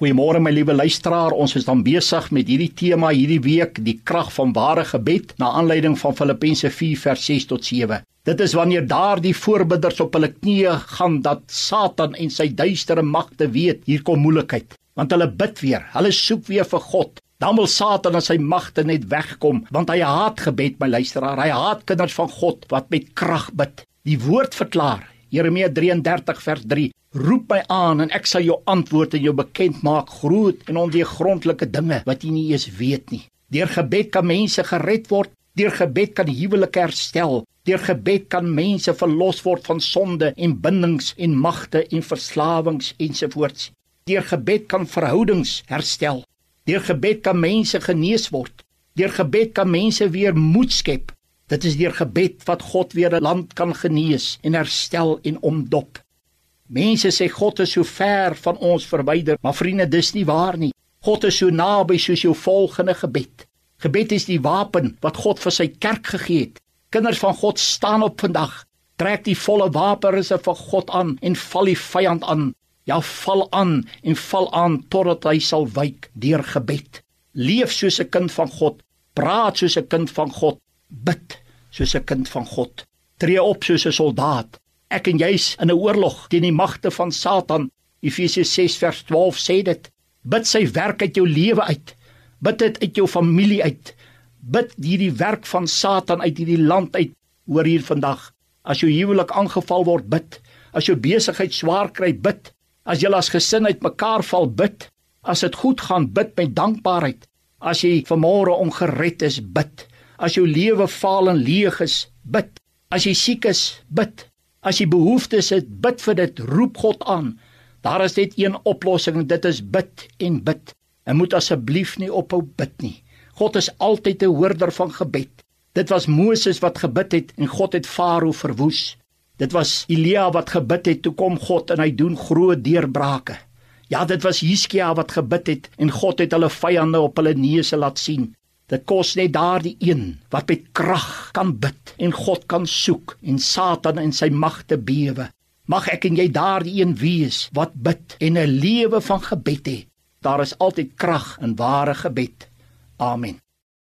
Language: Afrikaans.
Goeiemôre my liewe luisteraar. Ons is dan besig met hierdie tema hierdie week, die krag van ware gebed, na aanleiding van Filippense 4 vers 6 tot 7. Dit is wanneer daardie voorbidders op hulle knieë gaan dat Satan en sy duistere magte weet hier kom moeilikheid, want hulle bid weer. Hulle soek weer vir God. Dan wil Satan en sy magte net wegkom, want hy haat gebed, my luisteraar. Hy haat kinders van God wat met krag bid. Die woord verklaar Jeremia 33 vers 3 Roep my aan en ek sal jou antwoord en jou bekend maak groot en ondeurgrondelike dinge wat jy nie eens weet nie. Deur gebed kan mense gered word, deur gebed kan huwelike herstel, deur gebed kan mense verlos word van sonde en bindings en magte en verslawings ensovoorts. Deur gebed kan verhoudings herstel. Deur gebed kan mense genees word. Deur gebed kan mense weer moed skep. Dit is deur gebed wat God weer 'n land kan genees en herstel en omdop. Mense sê God is so ver van ons verwyder, maar vriende, dis nie waar nie. God is so naby soos jou volgende gebed. Gebed is die wapen wat God vir sy kerk gegee het. Kinders van God staan op vandag. Trek die volle wapenruse van God aan en val die vyand aan. Ja, val aan en val aan totdat hy sal wyk deur gebed. Leef soos 'n kind van God. Praat soos 'n kind van God. Bid soos 'n kind van God. Tree op soos 'n soldaat ek en jy's in 'n oorlog teen die magte van Satan. Efesiërs 6 vers 12 sê dit. Bid sy werk uit jou lewe uit. Bid dit uit jou familie uit. Bid hierdie werk van Satan uit hierdie land uit oor hier vandag. As jou huwelik aangeval word, bid. As jou besigheid swaar kry, bid. As jy as gesin uitmekaar val, bid. As dit goed gaan, bid met dankbaarheid. As jy vanmôre ongered is, bid. As jou lewe faal en leeg is, bid. As jy siek is, bid. As jy behoeftes het, bid vir dit, roep God aan. Daar is net een oplossing dit is bid en bid. En moet asseblief nie ophou bid nie. God is altyd 'n hoorder van gebed. Dit was Moses wat gebid het en God het Farao verwoes. Dit was Elia wat gebid het toe kom God en hy doen groot deurbrake. Ja, dit was Hiskia wat gebid het en God het hulle vyande op hulle neuse laat sien. Dit kos net daardie een wat met krag kan bid en God kan soek en Satan en sy magte bewe. Mag ek en jy daardie een wees wat bid en 'n lewe van gebed het. Daar is altyd krag in ware gebed. Amen.